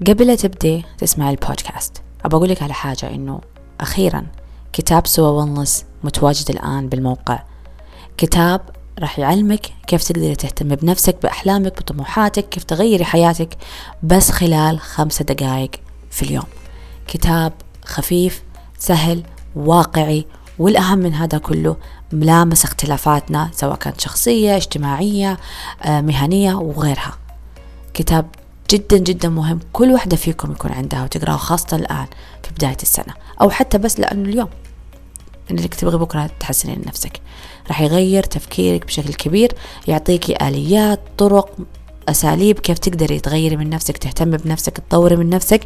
قبل لا تبدي تسمع البودكاست أبى أقول لك على حاجة إنه أخيرا كتاب سوا ونلس متواجد الآن بالموقع. كتاب راح يعلمك كيف تقدري تهتمي بنفسك بأحلامك بطموحاتك كيف تغيري حياتك بس خلال خمسة دقائق في اليوم. كتاب خفيف سهل واقعي والأهم من هذا كله ملامس اختلافاتنا سواء كانت شخصية اجتماعية آه، مهنية وغيرها. كتاب جدا جدا مهم. كل واحدة فيكم يكون عندها وتقرأه خاصة الآن في بداية السنة. أو حتى بس لأنه اليوم. إنك تبغي بكرة تحسنين نفسك. راح يغير تفكيرك بشكل كبير يعطيكي آليات طرق أساليب كيف تقدري تغيري من نفسك تهتمي بنفسك تطوري من نفسك.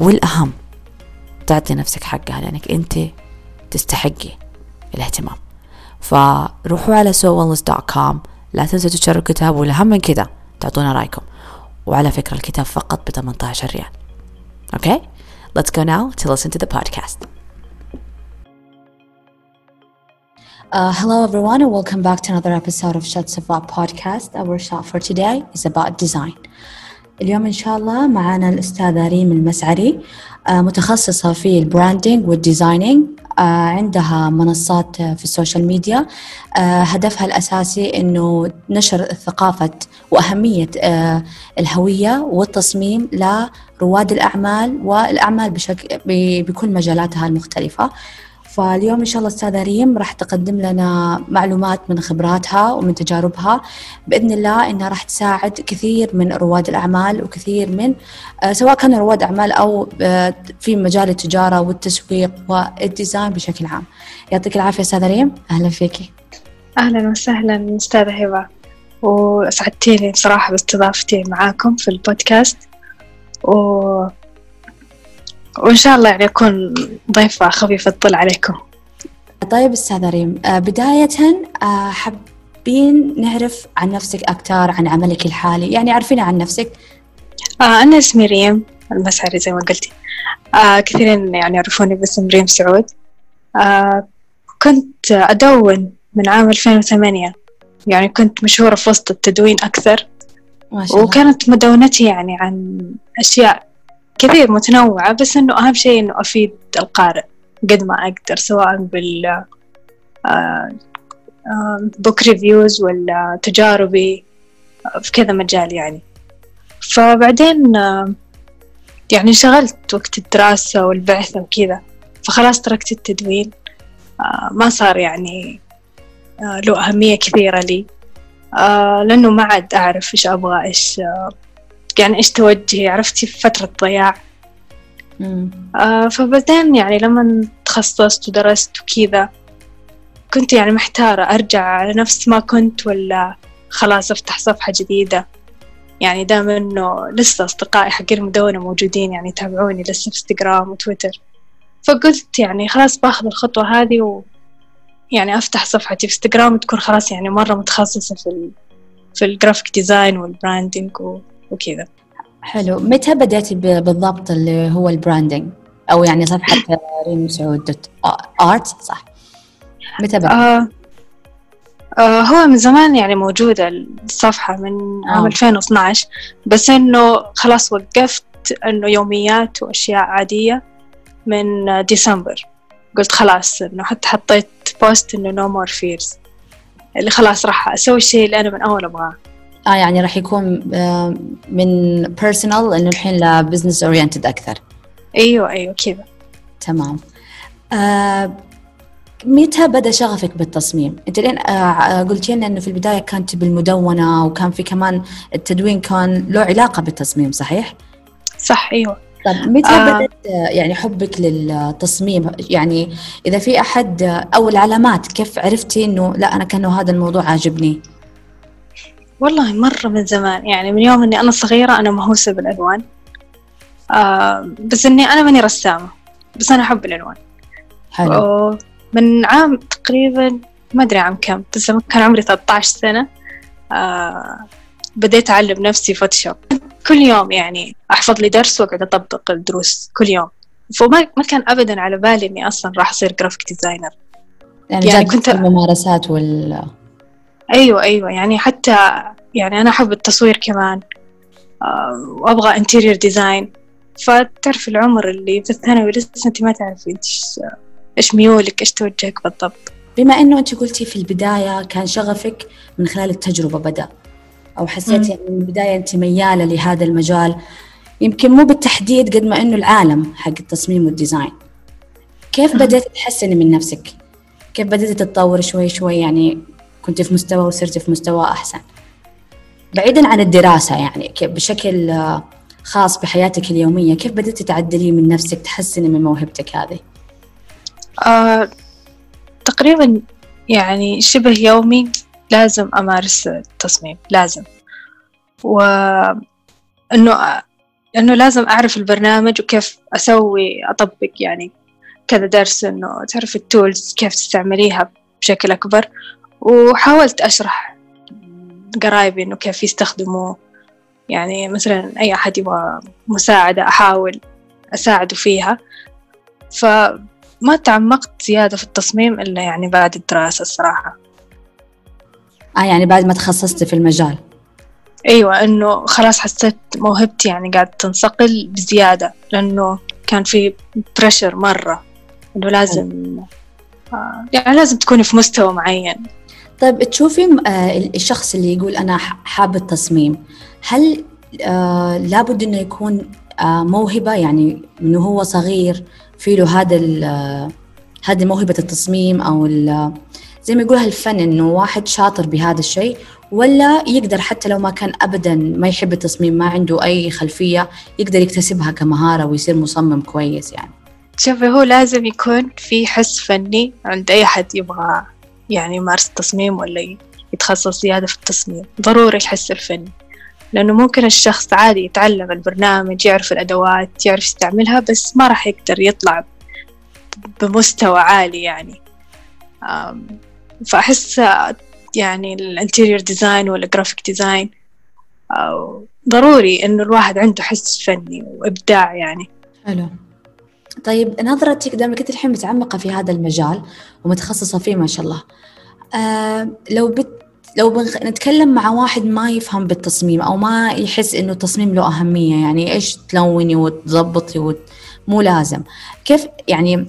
والأهم تعطي نفسك حقها لأنك أنت تستحقي الاهتمام. فروحوا على sowellness.com لا تنسوا تشتروا الكتاب والأهم من كذا تعطونا رأيكم. وعلى فكرة الكتاب فقط ب 18 ريال Okay? Let's go now to listen to the podcast. Uh, hello everyone and welcome back to another episode of Shot Safa podcast. Our shot for today is about design. اليوم إن شاء الله معنا الأستاذة ريم المسعري آه، متخصصة في ال branding وال designing آه، عندها منصات في ال social media. آه، هدفها الأساسي أنه نشر ثقافة وأهمية الهوية والتصميم لرواد الأعمال والأعمال بشكل بكل مجالاتها المختلفة. فاليوم إن شاء الله أستاذة ريم راح تقدم لنا معلومات من خبراتها ومن تجاربها. بإذن الله إنها راح تساعد كثير من رواد الأعمال وكثير من آه، سواء كانوا رواد أعمال أو آه، في مجال التجارة والتسويق والديزاين بشكل عام. يعطيك العافية أستاذة ريم. أهلا فيكي. أهلا وسهلا أستاذة هبة. وأسعدتيني بصراحة باستضافتي معاكم في البودكاست. و وإن شاء الله يعني أكون ضيفة خفيفة الطل عليكم. طيب أستاذة ريم آه، بداية آه، حابين نعرف عن نفسك أكثر عن عملك الحالي؟ يعني عرفينا عن نفسك. آه أنا اسمي ريم المسعري زي ما قلتي. كثيرين يعني يعرفوني باسم ريم سعود. كنت أدون من عام 2008 يعني كنت مشهورة في وسط التدوين أكثر. ما شاء الله. وكانت مدونتي يعني عن أشياء كثير متنوعة بس إنه أهم شيء إنه أفيد القارئ قد ما أقدر سواء بال book آه، reviews آه، ولا تجاربي في كذا مجال يعني. فبعدين آه، يعني انشغلت وقت الدراسة والبعثة وكذا فخلاص تركت التدوين. ما صار يعني له أهمية كثيرة لي. لأنه ما عاد أعرف إيش أبغى إيش يعني إيش توجهي؟ عرفتي؟ في فترة ضياع. آه فبعدين يعني لما تخصصت ودرست وكذا كنت يعني محتارة أرجع على نفس ما كنت ولا خلاص أفتح صفحة جديدة. يعني دام إنه لسه أصدقائي حق المدونة موجودين يعني يتابعوني لسه في إنستغرام وتويتر. فقلت يعني خلاص بأخذ الخطوة هذه و يعني أفتح صفحتي في إنستغرام وتكون خلاص يعني مرة متخصصة في ال في ال graphic design وال branding وكذا. حلو. متى بدأتي بالضبط اللي هو ال branding أو يعني صفحة ريم سعود دوت آرت صح. متى بدأت؟ آه. آه هو من زمان يعني موجودة الصفحة من عام 2012 بس إنه خلاص وقفت إنه يوميات وأشياء عادية من ديسمبر. قلت خلاص إنه حتى حطيت بوست إنه no more fears. اللي خلاص راح أسوي الشيء اللي أنا من أول أبغاه. آه يعني راح يكون آه، من personal إنه الحين ل business oriented أكثر أيوه أيوه كذا تمام آه متى بدأ شغفك بالتصميم؟ أنت لين آه قلتي لنا إنه في البداية كانت بالمدونة وكان في كمان التدوين كان له علاقة بالتصميم صحيح؟ صح أيوه طيب متى آه. بدأت يعني حبك للتصميم يعني إذا في أحد أو العلامات كيف عرفتي إنه لا أنا كأنه هذا الموضوع عاجبني والله مرة من زمان يعني من يوم إني أنا صغيرة أنا مهووسة بالألوان. آه بس إني أنا ماني رسامة بس أنا أحب الألوان. حلو. من عام تقريبا ما أدري عام كم بس لما كان عمري 13 سنة آه بديت أعلم نفسي Photoshop كل يوم يعني أحفظ لي درس وأقعد أطبق الدروس كل يوم. فما ما كان أبدا على بالي إني أصلا راح أصير graphic designer يعني, يعني كنت الممارسات وال أيوة أيوة. يعني حتى يعني أنا أحب التصوير كمان. آه، وأبغى interior design فتعرف العمر اللي في الثانوي لسه أنت ما تعرفي إيش إيش ميولك إيش توجهك بالضبط. بما إنه أنت قلتي في البداية كان شغفك من خلال التجربة بدأ أو حسيتي يعني من البداية أنت ميالة لهذا المجال يمكن مو بالتحديد قد ما إنه العالم حق التصميم وال design. كيف بدأت تحسني من نفسك؟ كيف بدأت تتطور شوي شوي؟ يعني كنت في مستوى وصرت في مستوى أحسن. بعيدا عن الدراسة يعني بشكل خاص بحياتك اليومية كيف بدأت تعدلي من نفسك تحسني من موهبتك هذه؟ آه، تقريبا يعني شبه يومي لازم أمارس التصميم لازم. وإنه إنه لازم أعرف البرنامج وكيف أسوي أطبق يعني كذا درس إنه تعرف التولز كيف تستعمليها بشكل أكبر. وحاولت أشرح قرايبي إنه كيف يستخدموه. يعني مثلا أي أحد يبغى مساعدة أحاول أساعده فيها. فما تعمقت زيادة في التصميم إلا يعني بعد الدراسة الصراحة. آه يعني بعد ما تخصصتي في المجال. أيوة إنه خلاص حسيت موهبتي يعني قاعدة تنصقل بزيادة لأنه كان في بريشر مرة. إنه لازم آه يعني لازم تكوني في مستوى معين. طيب تشوفي آه الشخص اللي يقول أنا حاب التصميم هل آه لابد إنه يكون آه موهبة؟ يعني من هو صغير في له هذا هذه موهبة التصميم أو زي ما يقولها الفن إنه واحد شاطر بهذا الشيء ولا يقدر حتى لو ما كان أبدا ما يحب التصميم ما عنده أي خلفية يقدر يكتسبها كمهارة ويصير مصمم كويس يعني. شوفي هو لازم يكون في حس فني عند أي حد يبغى يعني يمارس التصميم ولا يتخصص زيادة في التصميم. ضروري الحس الفني لأنه ممكن الشخص عادي يتعلم البرنامج يعرف الأدوات يعرف يستعملها بس ما راح يقدر يطلع بمستوى عالي يعني. فأحس يعني ال interior design وال graphic design ضروري إنه الواحد عنده حس فني وإبداع يعني. حلو. طيب نظرتك دام كنت الحين متعمقة في هذا المجال ومتخصصة فيه ما شاء الله آه لو بت لو بنخ... نتكلم مع واحد ما يفهم بالتصميم أو ما يحس إنه التصميم له أهمية يعني إيش تلوني وتظبطي وت... مو لازم. كيف يعني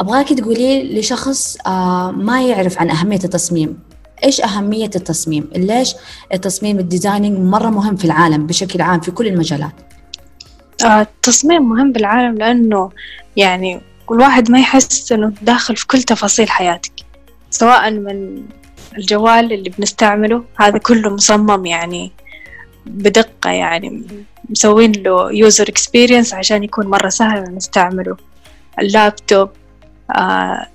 أبغاك تقولي لشخص آه ما يعرف عن أهمية التصميم. إيش أهمية التصميم؟ ليش التصميم الديزايننج مرة مهم في العالم بشكل عام في كل المجالات؟ التصميم مهم بالعالم لأنه يعني كل واحد ما يحس إنه داخل في كل تفاصيل حياتك سواء من الجوال اللي بنستعمله هذا كله مصمم يعني بدقة يعني مسوين له user experience عشان يكون مرة سهل نستعمله. اللابتوب آه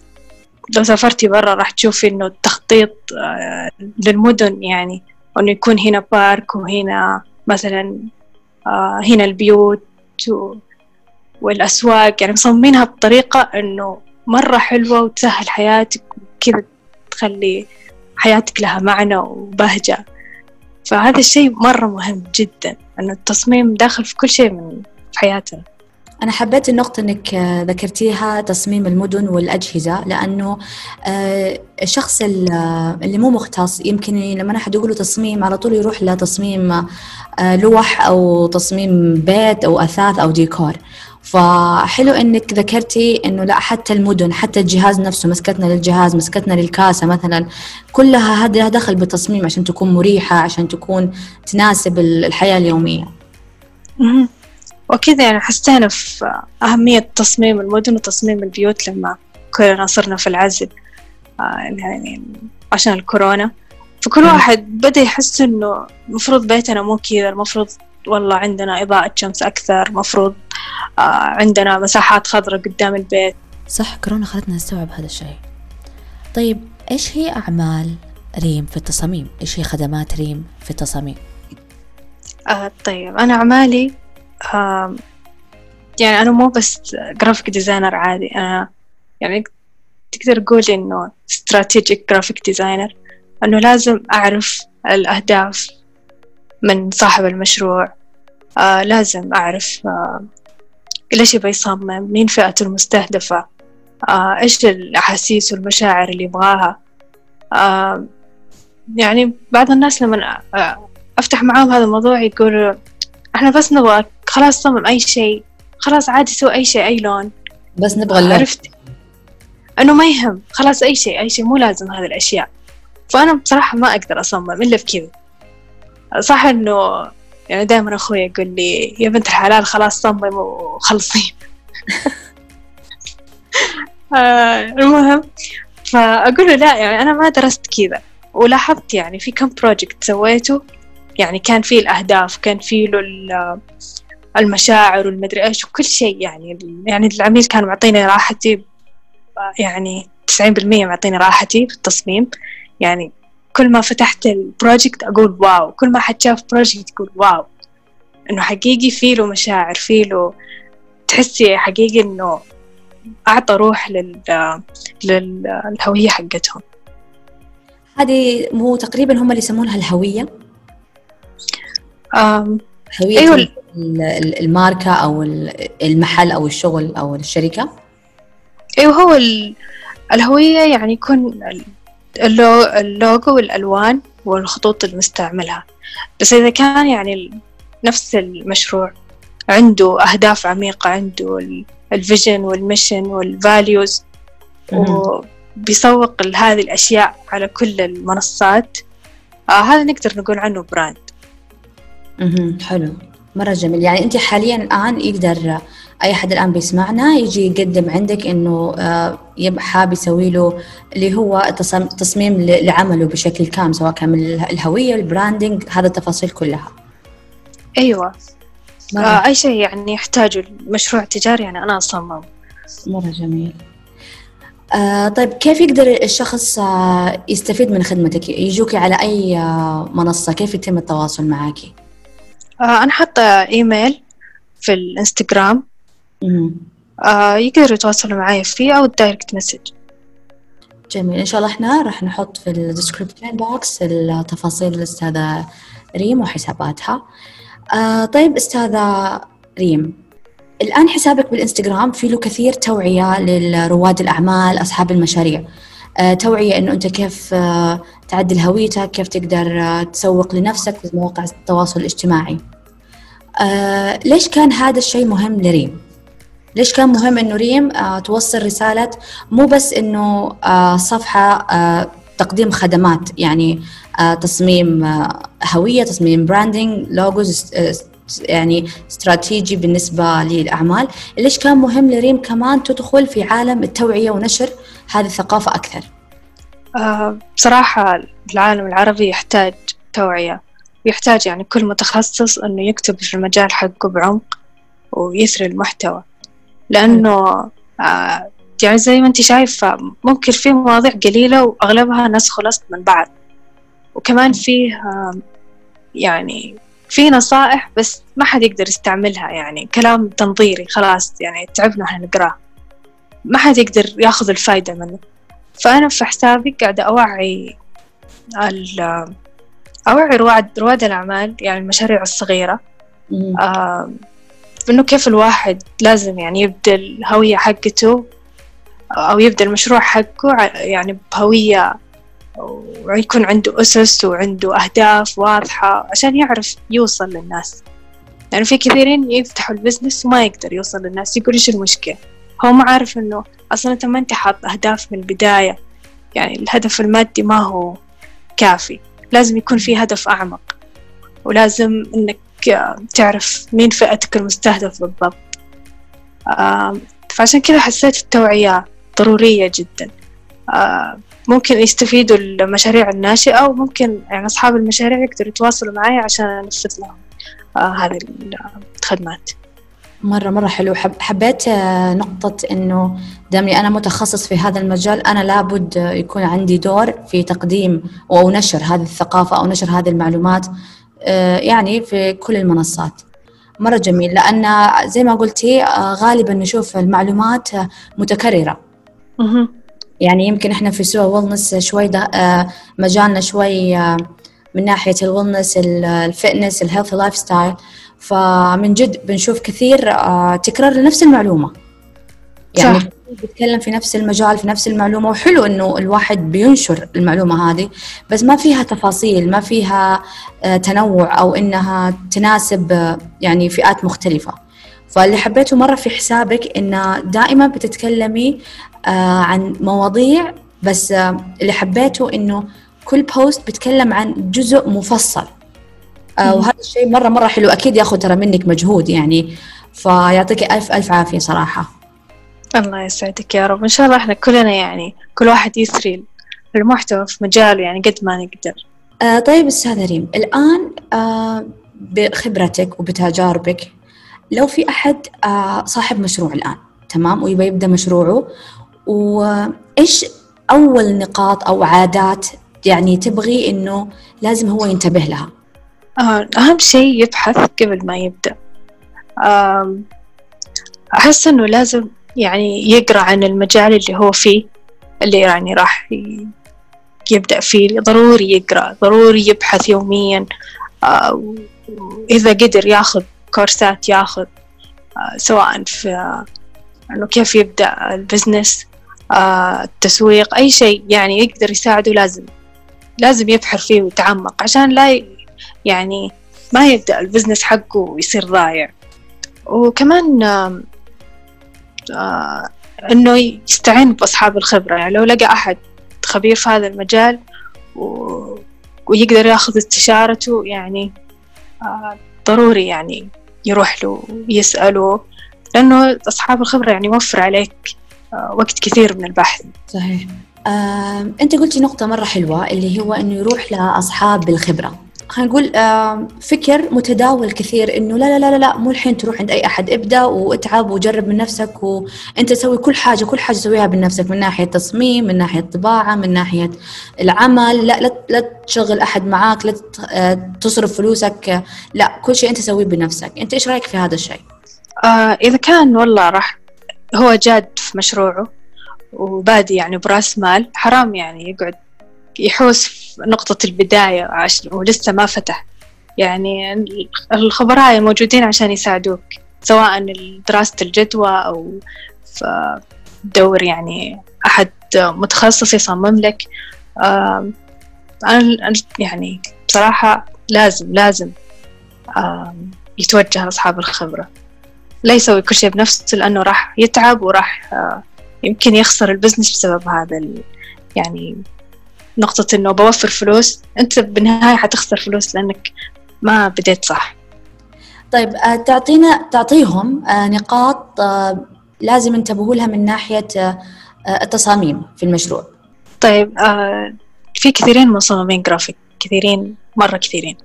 لو سافرتي برا راح تشوفي إنه التخطيط آه للمدن يعني إنه يكون هنا park وهنا مثلا آه هنا البيوت. والأسواق يعني مصممينها بطريقة إنه مرة حلوة وتسهل حياتك كذا تخلي حياتك لها معنى وبهجة. فهذا الشيء مرة مهم جدا أنه التصميم داخل في كل شيء من حياتنا. أنا حبيت النقطة إنك ذكرتيها تصميم المدن والأجهزة لأنه آه، الشخص اللي مو مختص يمكن لما أحد يقوله تصميم على طول يروح لتصميم آه، لوح أو تصميم بيت أو أثاث أو ديكور. فحلو إنك ذكرتي إنه لا حتى المدن حتى الجهاز نفسه مسكتنا للجهاز مسكتنا للكاسة مثلا كلها هذا دخل بالتصميم عشان تكون مريحة عشان تكون تناسب الحياة اليومية. وكذا يعني حسينا في أهمية تصميم المدن وتصميم البيوت لما كلنا صرنا في العزل آه، يعني عشان الكورونا فكل واحد بدأ يحس إنه المفروض بيتنا مو كذا المفروض والله عندنا إضاءة شمس أكثر مفروض آه، عندنا مساحات خضراء قدام البيت صح كورونا خلتنا نستوعب هذا الشيء طيب إيش هي أعمال ريم في التصاميم؟ إيش هي خدمات ريم في التصاميم؟ آه طيب أنا أعمالي يعني أنا مو بس graphic designer عادي أنا يعني تقدر تقولي إنه strategic graphic designer إنه لازم أعرف الأهداف من صاحب المشروع آه لازم أعرف آه ليش يبغى يصمم مين فئته المستهدفة آه إيش الأحاسيس والمشاعر اللي يبغاها آه يعني بعض الناس لما أفتح معاهم هذا الموضوع يقولوا إحنا بس نبغى خلاص صمم أي شيء. خلاص عادي سوي أي شيء أي لون. بس نبغى اللون. عرفت؟ إنه ما يهم. خلاص أي شيء أي شيء. مو لازم هذه الأشياء. فأنا بصراحة ما أقدر أصمم إلا بكذا. صح إنه يعني دائما أخوي يقول لي يا بنت الحلال خلاص صمم وخلصين آه المهم فأقول له لا يعني أنا ما درست كذا. ولاحظت يعني في كم بروجكت سويته. يعني كان فيه الأهداف كان فيه له المشاعر والمدري إيش وكل شيء يعني. يعني العميل كان معطيني راحتي يعني تسعين بالمية معطيني راحتي في التصميم. يعني كل ما فتحت ال project أقول wow. كل ما حد شاف project يقول wow. إنه حقيقي فيه له مشاعر فيه له تحسي حقيقي إنه أعطى روح لل... للهوية حقتهم. هذه مو تقريبا هم اللي يسمونها الهوية؟ أم هوية أيوة. الماركة أو المحل أو الشغل أو الشركة؟ أيوة هو الهوية يعني يكون اللوجو والألوان والخطوط المستعملها بس إذا كان يعني نفس المشروع عنده أهداف عميقة عنده ال vision وال mission وال values وبيسوق لهذه الأشياء على كل المنصات آه هذا نقدر نقول عنه brand. حلو. مرة جميل. يعني أنت حاليا الآن يقدر أي أحد الآن بيسمعنا يجي يقدم عندك إنه آه، حاب يسوي له اللي هو تصميم لعمله بشكل كامل سواء كان من الهوية البراندنج هذا التفاصيل كلها. أيوة. مرة. آه أي شيء يعني يحتاجه المشروع تجاري يعني أنا أصمم. مرة جميل. آه طيب كيف يقدر الشخص آه يستفيد من خدمتك؟ يجوك على أي آه منصة؟ كيف يتم التواصل معك؟ آه أنا حاطة إيميل في الإنستغرام. آه يقدروا يتواصلوا معي فيه أو ال direct message جميل. إن شاء الله إحنا راح نحط في ال description box التفاصيل الأستاذة ريم وحساباتها. آه طيب أستاذة ريم الآن حسابك بالإنستغرام في له كثير توعية لرواد الأعمال أصحاب المشاريع. آه توعية إنه أنت كيف آه تعدل هويتك كيف تقدر آه تسوق لنفسك في مواقع التواصل الاجتماعي ليش كان هذا الشيء مهم لريم؟ ليش كان مهم إنه ريم توصل رسالة مو بس إنه صفحة آه تقديم خدمات يعني تصميم هوية تصميم branding logos يعني استراتيجي بالنسبة للأعمال. ليش كان مهم لريم كمان تدخل في عالم التوعية ونشر هذه الثقافة أكثر. آه بصراحة العالم العربي يحتاج توعية. ويحتاج يعني كل متخصص أنه يكتب في المجال حقه بعمق ويثري المحتوى. لأنه آه يعني زي ما أنت شايفة ممكن في مواضيع قليلة وأغلبها نسخ ولصق من بعض وكمان فيه آه يعني في نصائح بس ما حد يقدر يستعملها يعني كلام تنظيري خلاص يعني تعبنا إحنا نقراه ما حد يقدر ياخذ الفايدة منه. فأنا في حسابي قاعدة أوعي أوعي رواد رواد الأعمال يعني المشاريع الصغيرة. آه إنه كيف الواحد لازم يعني يبدأ الهوية حقته أو يبدأ المشروع حقه يعني بهوية ويكون عنده أسس وعنده أهداف واضحة عشان يعرف يوصل للناس. يعني في كثيرين يفتحوا ال business وما يقدر يوصل للناس يقول إيش المشكلة؟ هو ما عارف إنه أصلا أنت ما أنت حاط أهداف من البداية يعني الهدف المادي ما هو كافي لازم يكون في هدف أعمق ولازم إنك تعرف مين فئتك المستهدف بالضبط. فعشان كذا حسيت التوعية ضرورية جدا. ممكن يستفيدوا المشاريع الناشئة وممكن يعني أصحاب المشاريع يقدروا يتواصلوا معي عشان أنفذ لهم هذه الخدمات. مرة مرة حلو. حب حبيت نقطة إنه دامني أنا متخصص في هذا المجال أنا لابد يكون عندي دور في تقديم أو نشر هذه الثقافة أو نشر هذه المعلومات يعني في كل المنصات. مرة جميل. لأن زي ما قلتي غالبا نشوف المعلومات متكررة. يعني يمكن إحنا في سوا ويلنس شوي مجالنا شوي من ناحية ال wellness ال fitness ال healthy lifestyle فمن جد بنشوف كثير تكرار لنفس المعلومة. يعني صح. بيتكلم في نفس المجال في نفس المعلومة وحلو إنه الواحد بينشر المعلومة هذه بس ما فيها تفاصيل ما فيها آه، تنوع أو إنها تناسب آه، يعني فئات مختلفة. فاللي حبيته مرة في حسابك إنه دائما بتتكلمي آه، عن مواضيع بس اللي حبيته إنه كل بوست بيتكلم عن جزء مفصل. وهذا الشيء مرة مرة حلو. أكيد ياخذ ترى منك مجهود يعني فيعطيك ألف ألف عافية صراحة. الله يسعدك يا رب. إن شاء الله إحنا كلنا يعني كل واحد يثري المحتوى في مجاله يعني قد ما نقدر. آه طيب أستاذة ريم الآن آه بخبرتك وبتجاربك لو في أحد آه صاحب مشروع الآن تمام ويبغى يبدأ مشروعه وإيش أول نقاط أو عادات يعني تبغي إنه لازم هو ينتبه لها؟ آه أهم شيء يبحث قبل ما يبدأ. أحس إنه لازم يعني يقرأ عن المجال اللي هو فيه اللي يعني راح يبدأ فيه. ضروري يقرأ ضروري يبحث يوميا. آه، إذا قدر ياخذ كورسات ياخذ آه، سواء في إنه كيف يبدأ ال business. التسويق أي شيء يعني يقدر يساعده لازم لازم يبحر فيه ويتعمق عشان لا يعني ما يبدأ ال business حقه ويصير ضايع. وكمان آه إنه يستعين بأصحاب الخبرة يعني لو لقى أحد خبير في هذا المجال و... ويقدر ياخذ استشارته يعني آه ضروري يعني يروح له يسأله لأنه أصحاب الخبرة يعني يوفر عليك آه وقت كثير من البحث. صحيح. آه، أنت قلتي نقطة مرة حلوة اللي هو إنه يروح لأصحاب الخبرة. خلينا نقول فكر متداول كثير إنه لا لا لا لا مو الحين تروح عند أي أحد. ابدأ واتعب وجرب من نفسك وانت تسوي كل حاجة كل حاجة تسويها بنفسك من ناحية تصميم من ناحية طباعة من ناحية العمل. لا لا, لا تشغل أحد معاك لا آه، تصرف فلوسك. لا كل شيء أنت تسويه بنفسك. أنت إيش رأيك في هذا الشيء؟ آه إذا كان والله راح هو جاد في مشروعه وبادي يعني براس مال. حرام يعني يقعد يحوس في نقطة البداية ولسه ما فتح. يعني الخبراء موجودين عشان يساعدوك سواء دراسة الجدوى أو دور يعني أحد متخصص يصمم لك. أنا يعني بصراحة لازم لازم يتوجه لأصحاب الخبرة. لا يسوي كل شيء بنفسه لأنه راح يتعب وراح يمكن يخسر البزنس بسبب هذا يعني نقطة إنه بوفر فلوس. أنت بالنهاية حتخسر فلوس لأنك ما بديت صح. طيب آه، تعطينا تعطيهم آه، نقاط آه، لازم ينتبهوا لها من ناحية التصاميم في المشروع. طيب في كثيرين مصممين جرافيك كثيرين مرة كثيرين.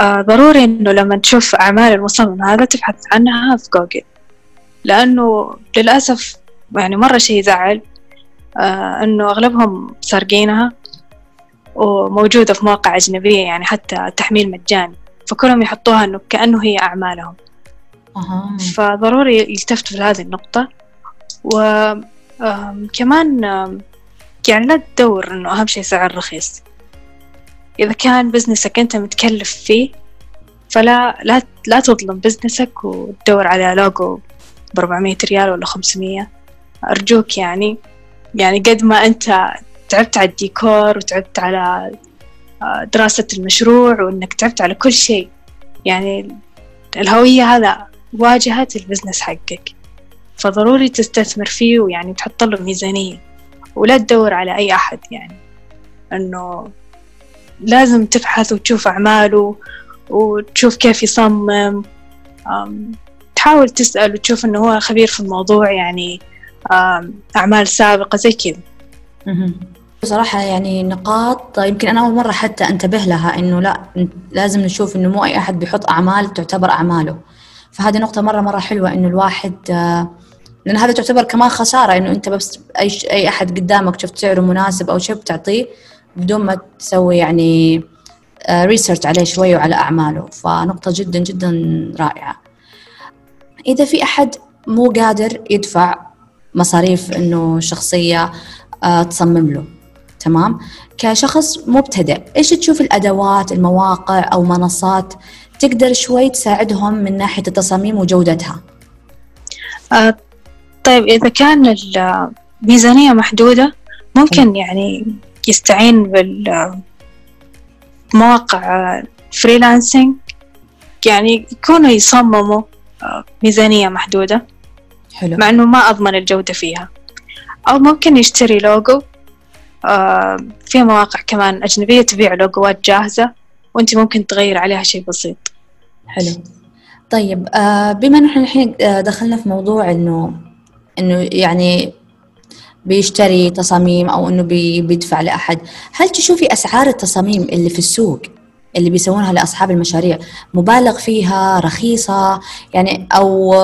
ضروري إنه لما تشوف أعمال المصمم هذا تبحث عنها في جوجل. لأنه للأسف يعني مرة شيء يزعل آه إنه أغلبهم سارقينها وموجودة في مواقع أجنبية يعني حتى تحميل مجاني. فكلهم يحطوها إنه كأنه هي أعمالهم. أه. فضروري يلتفتوا لهذه النقطة. وكمان يعني لا تدور إنه أهم شيء سعر رخيص. إذا كان business ك أنت متكلف فيه فلا لا لا تظلم business ك وتدور على لوجو بربعمية ريال ولا خمسمية. أرجوك يعني يعني قد ما أنت تعبت على الديكور وتعبت على آه، دراسة المشروع وإنك تعبت على كل شيء. يعني الهوية هذا واجهة البزنس حقك. فضروري تستثمر فيه ويعني تحط له ميزانية. ولا تدور على أي أحد يعني إنه لازم تبحث وتشوف أعماله وتشوف كيف يصمم تحاول تسأل وتشوف إنه هو خبير في الموضوع يعني أعمال سابقة زي كذا. بصراحة يعني نقاط يمكن أنا أول مرة حتى أنتبه لها إنه لا لازم نشوف إنه مو أي أحد بيحط أعمال تعتبر أعماله. فهذه نقطة مرة مرة حلوة إنه الواحد آه، لأن هذا تعتبر كمان خسارة إنه أنت بس أي أي أحد قدامك شفت سعره مناسب أو شيء بتعطيه بدون ما تسوي يعني ريسيرش آه، عليه شوي وعلى أعماله. فنقطة جدا جدا رائعة. إذا في أحد مو قادر يدفع مصاريف إنه شخصية آه، تصمم له تمام؟ كشخص مبتدئ إيش تشوف الأدوات المواقع أو منصات تقدر شوي تساعدهم من ناحية التصاميم وجودتها؟ آه طيب إذا كان الميزانية محدودة ممكن يعني يستعين بالمواقع فريلانسينج يعني يكونوا يصمموا آه، ميزانية محدودة. حلو. مع إنه ما أضمن الجودة فيها. أو ممكن يشتري لوجو آه، في مواقع كمان أجنبية تبيع لوجوات جاهزة وأنت ممكن تغير عليها شيء بسيط. حلو. طيب آه بما إحنا الحين دخلنا في موضوع إنه إنه يعني بيشتري تصاميم أو إنه بي بيدفع لأحد. هل تشوفي أسعار التصاميم اللي في السوق اللي بيسوونها لأصحاب المشاريع مبالغ فيها رخيصة؟ يعني أو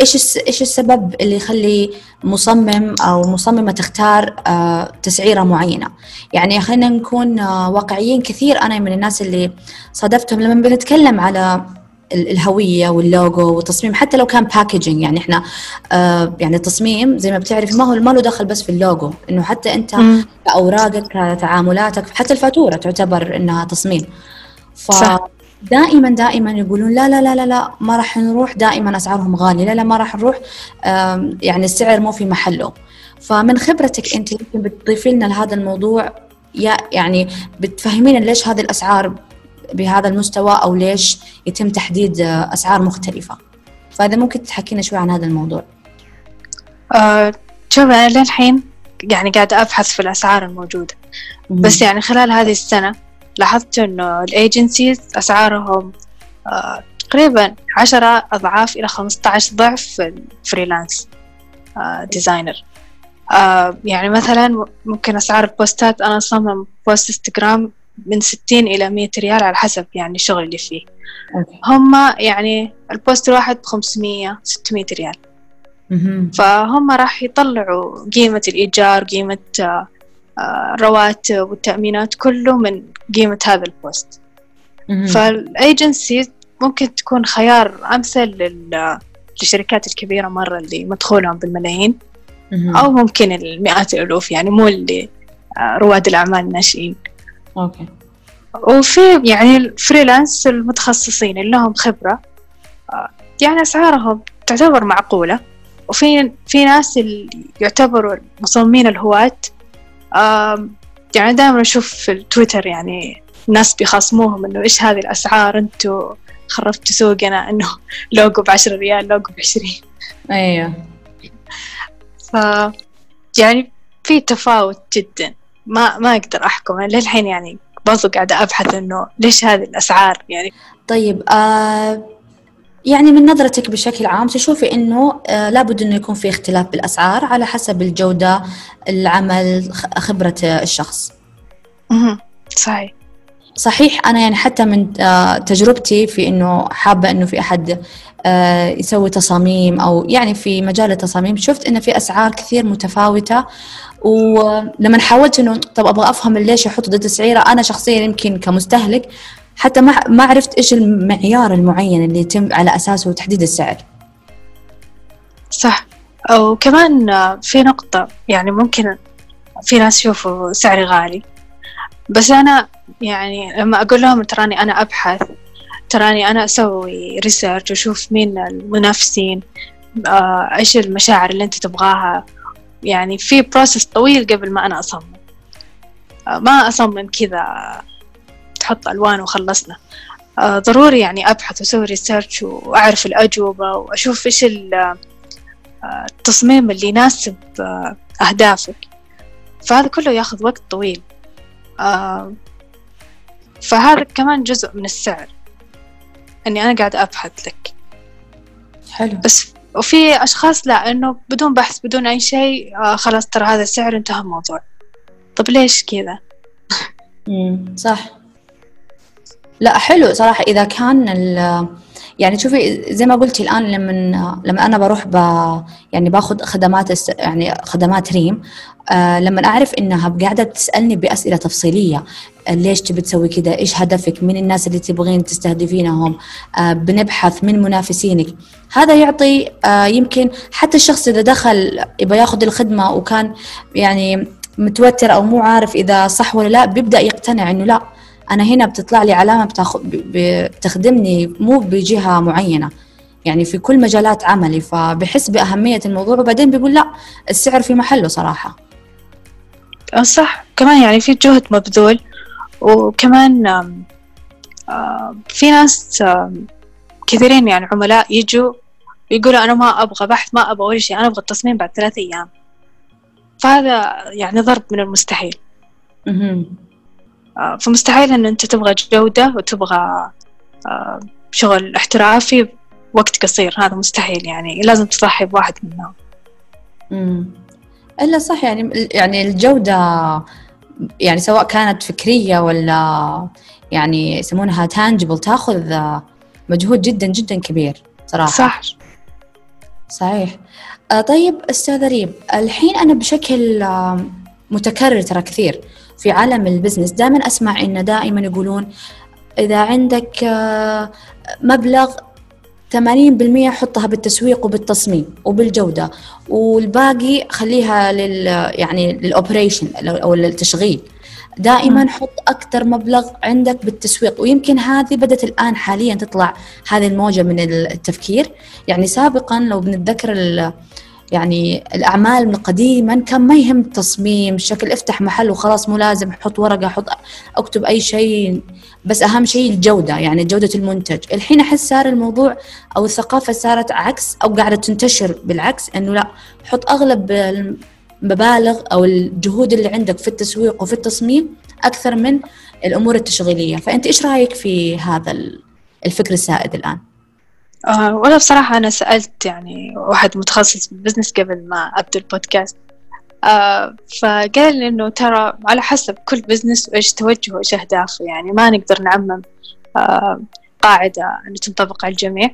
إيش إيش السبب اللي يخلي مصمم أو مصممة تختار آه تسعيرة معينة؟ يعني خلينا نكون آه واقعيين كثير أنا من الناس اللي صادفتهم. لما بنتكلم على الهوية واللوجو والتصميم حتى لو كان packaging يعني إحنا آه يعني التصميم زي ما بتعرف ما هو ما له دخل بس في اللوجو إنه حتى أنت مم. كأوراقك كتعاملاتك حتى الفاتورة تعتبر إنها تصميم صح. فدائما دائما يقولون لا لا لا لا لا ما راح نروح دائما أسعارهم غالية لا لا ما راح نروح يعني السعر مو في محله فمن خبرتك أنت يمكن بتضيفي لنا لهذا الموضوع يا يعني بتفهمينا ليش هذه الأسعار بهذا المستوى أو ليش يتم تحديد آه، أسعار مختلفة. فإذا ممكن تحكينا شوي عن هذا الموضوع. آه، شوف أنا للحين يعني قاعدة أبحث في الأسعار الموجودة. بس يعني خلال هذه السنة لاحظت إنه ال agencies أسعارهم آه، تقريبا عشرة أضعاف إلى خمسة عشر ضعف ال freelance آه، designer آه، يعني مثلا ممكن أسعار ال post ات أنا أصمم post انستغرام من ستين إلى مية ريال على حسب يعني الشغل اللي فيه okay. هم يعني ال post الواحد بخمسمية ستمية ريال مهم. فهم راح يطلعوا قيمة الإيجار قيمة آه، آه، الرواتب والتأمينات كله من قيمة هذا ال post مهم. فالأيجنسي ممكن تكون خيار أمثل لل- للشركات الكبيرة مرة اللي مدخولهم بالملايين. أو ممكن المئات الألوف يعني مو اللي آه، رواد الأعمال الناشئين okay. وفي يعني ال freelance المتخصصين اللي لهم خبرة آه، يعني أسعارهم تعتبر معقولة. وفي في ناس اللي يعتبروا المصممين الهواة يعني دائما أشوف في التويتر يعني ناس بيخاصموهم إنه إيش هذه الأسعار؟ أنتوا خربتوا سوقنا إنه لوجو بعشرة ريال لوجو بعشرين. أيوه. ف يعني في تفاوت جدا. ما ما أقدر أحكم. أنا للحين يعني برضو قاعدة أبحث إنه ليش هذه الأسعار يعني. طيب آه يعني من نظرتك بشكل عام تشوفي إنه آه لابد إنه يكون في اختلاف بالأسعار على حسب الجودة العمل خبرة الشخص. مهم. صحيح. صحيح أنا يعني حتى من آه تجربتي في إنه حابة إنه في أحد آه يسوي تصاميم أو يعني في مجال التصاميم شفت إنه في أسعار كثير متفاوتة ولما حاولت إنه طب أبغى أفهم ليش يحطوا ضد التسعيره أنا شخصيا يمكن كمستهلك حتى ما ما عرفت إيش المعيار المعين اللي يتم على أساسه تحديد السعر. صح. وكمان في نقطة يعني ممكن في ناس يشوفوا سعري غالي. بس أنا يعني لما أقول لهم تراني أنا أبحث تراني أنا أسوي research وأشوف مين المنافسين آه، إيش المشاعر اللي أنت تبغاها. يعني في process طويل قبل ما أنا أصمم. آه، ما أصمم كذا تحط ألوان وخلصنا. آه، ضروري يعني أبحث وأسوي ريسيرش وأعرف الأجوبة وأشوف إيش آه، التصميم اللي يناسب أهدافك. فهذا كله ياخذ وقت طويل. فهذا كمان جزء من السعر. إني أنا قاعدة أبحث لك. حلو. بس وفي أشخاص لا إنه بدون بحث بدون أي شيء آه خلاص ترى هذا السعر انتهى الموضوع. طب ليش كذا؟ صح. لا حلو صراحة. إذا كان يعني شوفي زي ما قلتي الآن لما لما أنا بروح ب يعني باخذ خدمات يعني خدمات ريم آه لما أعرف إنها قاعدة تسألني بأسئلة تفصيلية آه ليش تبي تسوي كذا؟ إيش هدفك؟ من الناس اللي تبغين تستهدفينهم؟ آه بنبحث من منافسينك هذا يعطي يمكن حتى الشخص إذا دخل يبغى ياخذ الخدمة وكان يعني متوتر أو مو عارف إذا صح ولا لا بيبدأ يقتنع إنه لا أنا هنا بتطلع لي علامة بتاخ... بتخدمني مو بجهة معينة. يعني في كل مجالات عملي فبحس بأهمية الموضوع وبعدين بيقول لا السعر في محله صراحة. آه، صح. كمان يعني في جهد مبذول وكمان في ناس كثيرين يعني عملاء يجوا يقولوا أنا ما أبغى بحث ما أبغى ولا شيء أنا أبغى التصميم بعد ثلاثة أيام. فهذا يعني ضرب من المستحيل. فمستحيل إن أنت تبغى جودة وتبغى آه، شغل احترافي وقت قصير هذا مستحيل يعني لازم تضحي بواحد منهم. امم إلا صح يعني يعني الجودة يعني سواء كانت فكرية ولا يعني يسمونها تانجبل تأخذ مجهود جدا جدا كبير صراحة. صح. صحيح. آه، طيب أستاذ ريب الحين أنا بشكل متكرر ترى كثير. في عالم البزنس. دائما أسمع إن دائما يقولون إذا عندك آه، مبلغ 80% حطها بالتسويق وبالتصميم وبالجودة والباقي خليها لل يعني للأوبريشن أو للتشغيل. دائما حط أكثر مبلغ عندك بالتسويق. ويمكن هذه بدأت الآن حاليا تطلع هذه الموجة من التفكير. يعني سابقا لو بنتذكر يعني الأعمال من قديما كان ما يهم التصميم شكل افتح محل وخلاص مو لازم حط ورقة حط أكتب أي شيء. بس أهم شيء الجودة يعني جودة المنتج. الحين أحس صار الموضوع أو الثقافة صارت عكس أو قاعدة تنتشر بالعكس أنه لا حط أغلب المبالغ أو الجهود اللي عندك في التسويق وفي التصميم أكثر من الأمور التشغيلية. فأنت إيش رأيك في هذا الفكر السائد الآن؟ آه ولا بصراحة أنا سألت يعني واحد متخصص بال business قبل ما أبدأ البودكاست. آه فقال لي إنه ترى على حسب كل business وإيش توجهه وإيش أهدافه يعني ما نقدر نعمم آه قاعدة أن تنطبق على الجميع.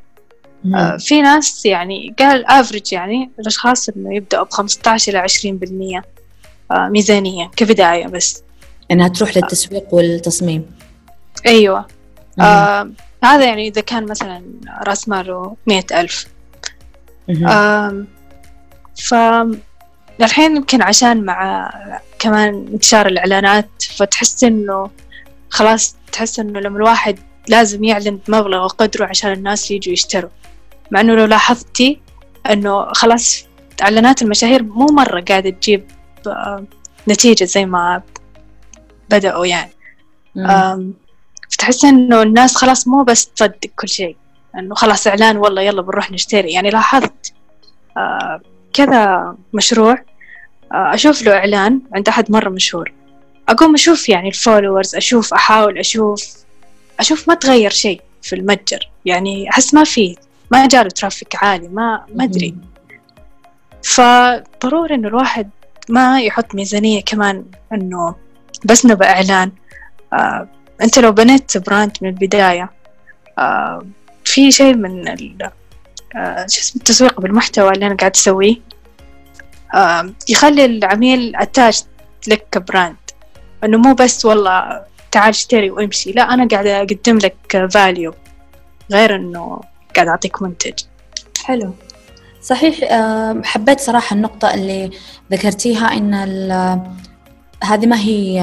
آه في ناس يعني قال افريج يعني الأشخاص إنه يبدأوا بخمسة إلى عشرين بالمية آه ميزانية كبداية بس. إنها تروح للتسويق والتصميم. أيوة. آه هذا يعني إذا كان مثلا رأس ماله مئة ألف. ف الحين يمكن عشان مع كمان انتشار الإعلانات فتحس إنه خلاص تحس إنه لما الواحد لازم يعلن بمبلغ وقدره عشان الناس يجوا يشتروا. مع إنه لو لاحظتي إنه خلاص إعلانات المشاهير مو مرة قاعدة تجيب نتيجة زي ما بدأوا يعني. فتحس إنه الناس خلاص مو بس تصدق كل شيء. إنه خلاص إعلان والله يلا بنروح نشتري. يعني لاحظت آه كذا مشروع آه أشوف له إعلان عند أحد مرة مشهور. أقوم أشوف يعني ال followers أشوف أحاول أشوف أشوف ما تغير شيء في المتجر. يعني أحس ما في ما جاله traffic عالي ما ما أدري. فضروري إنه الواحد ما يحط ميزانية كمان إنه بس نبى إعلان آه أنت لو بنيت brand من البداية آه في شيء من آه شو التسويق بالمحتوى اللي أنا قاعد أسويه آه يخلي العميل attached لك ك brand إنه مو بس والله تعال اشتري وامشي لا أنا قاعدة أقدم لك value غير إنه قاعد أعطيك منتج. حلو. صحيح حبيت صراحة النقطة اللي ذكرتيها إن هذه ما هي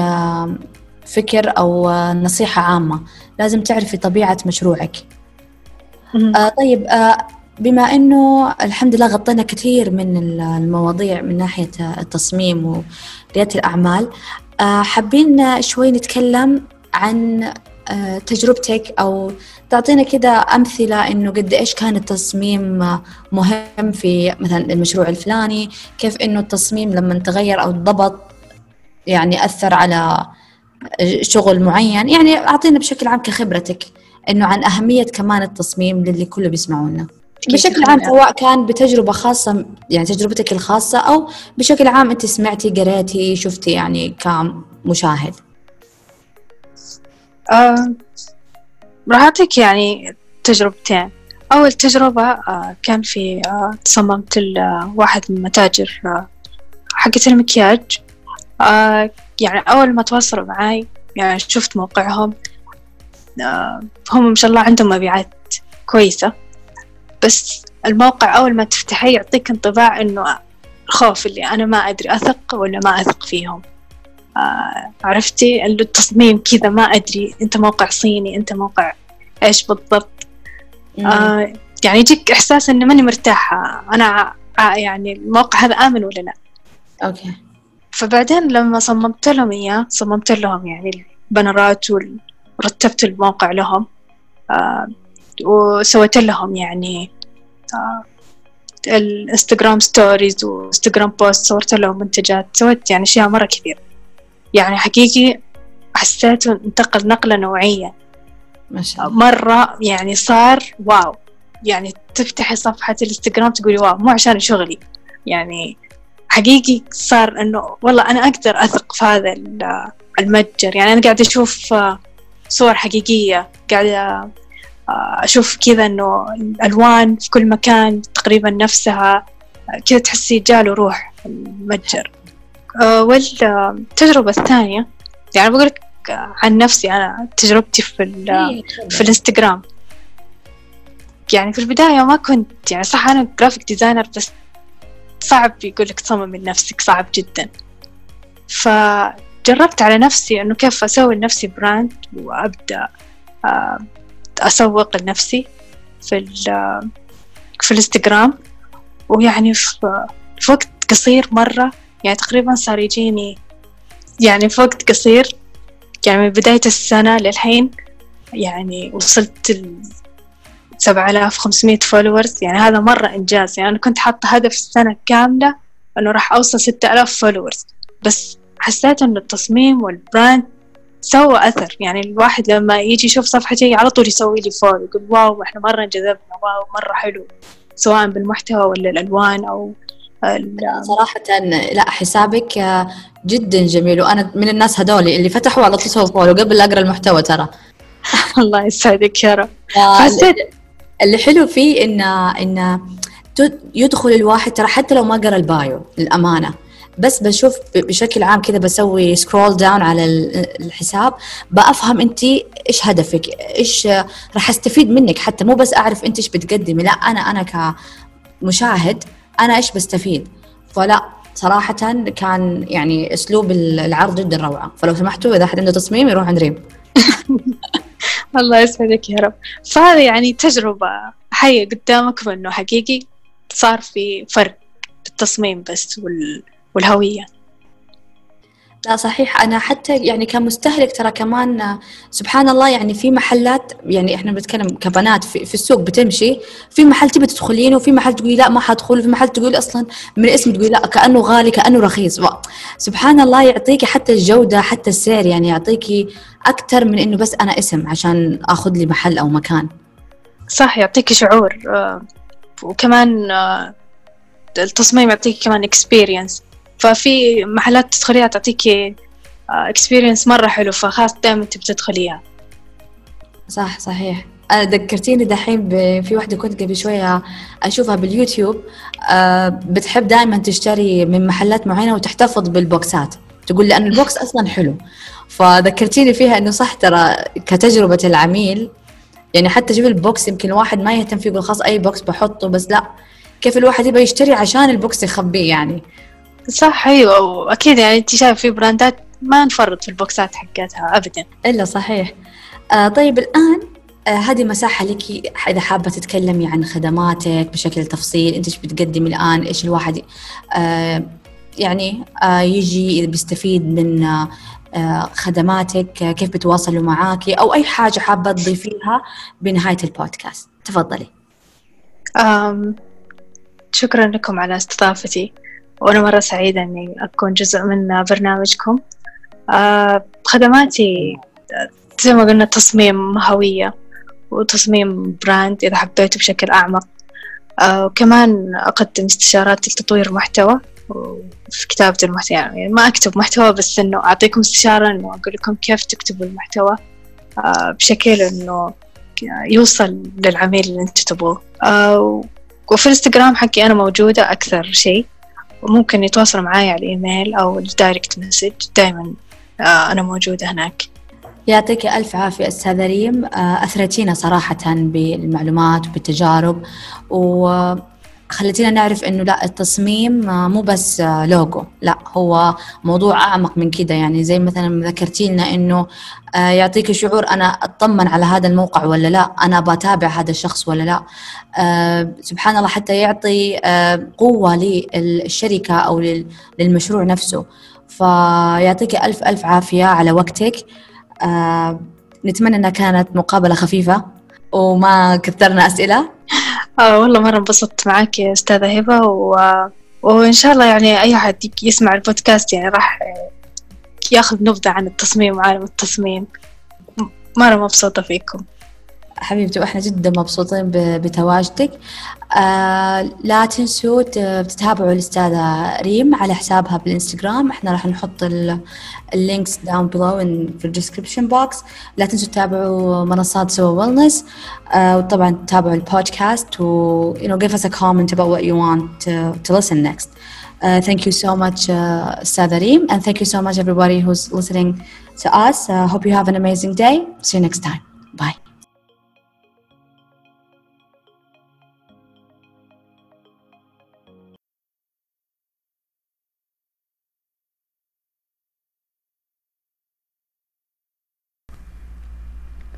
فكر أو نصيحة عامة. لازم تعرفي طبيعة مشروعك. آه طيب آه بما أنه الحمد لله غطينا كثير من المواضيع من ناحية التصميم وريادة الأعمال آه حابين شوي نتكلم عن آه تجربتك أو تعطينا كده أمثلة إنه قد إيش كان التصميم مهم في مثلا المشروع الفلاني كيف إنه التصميم لما تغير أو ضبط يعني أثر على شغل معين. يعني أعطينا بشكل عام كخبرتك إنه عن أهمية كمان التصميم للي كله بيسمعونا. بشكل عام سواء كان بتجربة خاصة يعني تجربتك الخاصة أو بشكل عام أنت سمعتي قريتي شفتي يعني كمشاهد. آه راح أعطيك يعني تجربتين. أول تجربة آه كان في آه تصممت لواحد من متاجر آه حقة المكياج. آه يعني أول ما تواصلوا معاي يعني شفت موقعهم آه هم ما شاء الله عندهم مبيعات كويسة. بس الموقع أول ما تفتحيه يعطيك انطباع إنه خوف اللي أنا ما أدري أثق ولا ما أثق فيهم. آه عرفتي؟ التصميم كذا ما أدري أنت موقع صيني أنت موقع إيش بالضبط. آه يعني يجيك إحساس إني ماني مرتاحة. أنا يعني الموقع هذا آمن ولا لا؟ okay. فبعدين لما صممت لهم إياه صممت لهم يعني البنرات ورتبت الموقع لهم آه وسويت لهم يعني آه الإنستغرام stories وإنستغرام post صورت لهم منتجات سويت يعني أشياء مرة كثير. يعني حقيقي حسيته انتقل نقلة نوعية. ما شاء الله. مرة يعني صار wow. يعني تفتحي صفحة الإنستغرام تقولي wow مو عشان شغلي. يعني حقيقي صار إنه والله أنا أقدر أثق في هذا المتجر. يعني أنا قاعدة أشوف صور حقيقية قاعدة أشوف كذا إنه الألوان في كل مكان تقريبا نفسها كذا تحسي جاله روح المتجر. والتجربة الثانية يعني بقول لك عن نفسي أنا تجربتي في في الإنستغرام. يعني في البداية ما كنت يعني صح أنا graphic designer بس صعب يقول لك تصمم من نفسك صعب جدا. فجربت على نفسي إنه كيف أسوي لنفسي brand وأبدأ أسوق لنفسي في في الإنستغرام. ويعني في وقت قصير مرة يعني تقريبا صار يجيني يعني في وقت قصير يعني من بداية السنة للحين يعني وصلت 7500 followers يعني هذا مرة إنجاز. يعني أنا كنت حاطة هدف السنة كاملة إنه راح أوصل 6000 followers بس حسيت إنه التصميم وال brand سوى أثر. يعني الواحد لما يجي يشوف صفحتي على طول يسوي لي follow يقول wow إحنا مرة انجذبنا wow مرة حلو. سواء بالمحتوى ولا الألوان أو صراحة لا حسابك جدا جميل. وأنا من الناس هذول اللي فتحوا على طول follow قبل أقرأ المحتوى ترى. الله يسعدك يا رب. اللي حلو فيه إنه إنه يدخل الواحد ترى حتى لو ما قرأ ال bio للأمانة. بس بشوف بشكل عام كذا بسوي scroll down على الحساب بفهم أنت إيش هدفك إيش راح أستفيد منك حتى. مو بس أعرف أنت إيش بتقدمي لا أنا أنا كمشاهد أنا إيش بستفيد. فلا صراحة كان يعني أسلوب العرض جدا روعة. فلو سمحتوا إذا أحد عنده تصميم يروح عند ريم. الله يسعدك يا رب. فهذا يعني تجربة حية قدامكم انه حقيقي صار في فرق بالتصميم بس والهوية. لا صحيح. أنا حتى يعني كمستهلك ترى كمان سبحان الله يعني في محلات يعني إحنا بنتكلم كبنات في, في السوق بتمشي في محل تبي تدخلين وفي محل تقولي لا ما حدخل وفي محل تقول أصلا من الاسم تقولي لا كأنه غالي كأنه رخيص. سبحان الله يعطيكي حتى الجودة حتى السعر يعني يعطيكي أكثر من إنه بس أنا اسم عشان آخذ لي محل أو مكان. صح يعطيكي شعور آه، وكمان التصميم يعطيكي كمان experience ففي محلات تدخليها تعطيكي اكسبيرينس مرة حلو فخلاص دائما تبي تدخليها. صح صحيح. أنا ذكرتيني دحين في واحدة كنت قبل شوية أشوفها باليوتيوب آه، بتحب دائما تشتري من محلات معينة وتحتفظ بالبوكسات. تقول لأن ال box أصلا حلو. فذكرتيني فيها إنه صح ترى كتجربة العميل يعني حتى جيب ال box يمكن الواحد ما يهتم فيه يقول خلاص أي box بحطه بس لا. كيف الواحد يبغى يشتري عشان ال box يخبيه يعني. صح أيوه وأكيد يعني انت شايف في براندات ما نفرط في البوكسات حقتها ابدا. إلا صحيح. آه طيب الآن آه هذه مساحة لك إذا حابة تتكلمي عن خدماتك بشكل تفصيل أنت إيش بتقدمي الآن؟ إيش الواحد آه يعني آه يجي بيستفيد من آه خدماتك آه كيف بتواصلوا معاكي أو أي حاجة حابة تضيفيها بنهاية البودكاست. تفضلي. شكرا لكم على استضافتي. وأنا مرة سعيدة إني أكون جزء من برنامجكم. آه، خدماتي زي ما قلنا تصميم هوية وتصميم براند إذا حبيته بشكل أعمق. آه، وكمان أقدم استشارات لتطوير محتوى في كتابة المحتوى. يعني ما أكتب محتوى بس إنه أعطيكم استشارة إنه أقول لكم كيف تكتبوا المحتوى آه، بشكل إنه يوصل للعميل اللي أنتوا تبغوه. وفي الإنستغرام حقي أنا موجودة أكثر شيء. وممكن يتواصلوا معاي على الإيميل أو ال direct message دايما آه، أنا موجودة هناك. يعطيك ألف عافية أستاذة ريم. آه، أثرتينا صراحة بالمعلومات وبالتجارب. و خلتينا نعرف إنه لا التصميم آه، مو بس آه، لوجو لا هو موضوع أعمق من كده. يعني زي مثلا ذكرتي لنا إنه آه، يعطيك شعور أنا أطمن على هذا الموقع ولا لا؟ أنا بتابع هذا الشخص ولا لا؟ سبحان الله حتى يعطي قوة للشركة أو للمشروع نفسه. فيعطيك ألف ألف عافية على وقتك. نتمنى إنها كانت مقابلة خفيفة وما كثرنا أسئلة. آه والله مرة انبسطت معك يا أستاذة هبة و... وإن شاء الله يعني أي أحد يسمع البودكاست يعني راح ياخذ نبذة عن التصميم وعالم التصميم. مرة مبسوطة فيكم. حبيبتي وإحنا جدا مبسوطين بتواجدك آه لا تنسوا تتابعوا الأستاذة ريم على حسابها بالإنستغرام إحنا راح نحط ال links down below في ال description box لا تنسوا تتابعوا منصات سوا ويلنس آه وطبعا تتابعوا البودكاست و you know give us a comment about what you want to, to listen next Uh, thank you so much, uh, أستاذة ريم, and thank you so much, everybody who's listening to us. Uh, hope you have an amazing day. See you next time. Bye.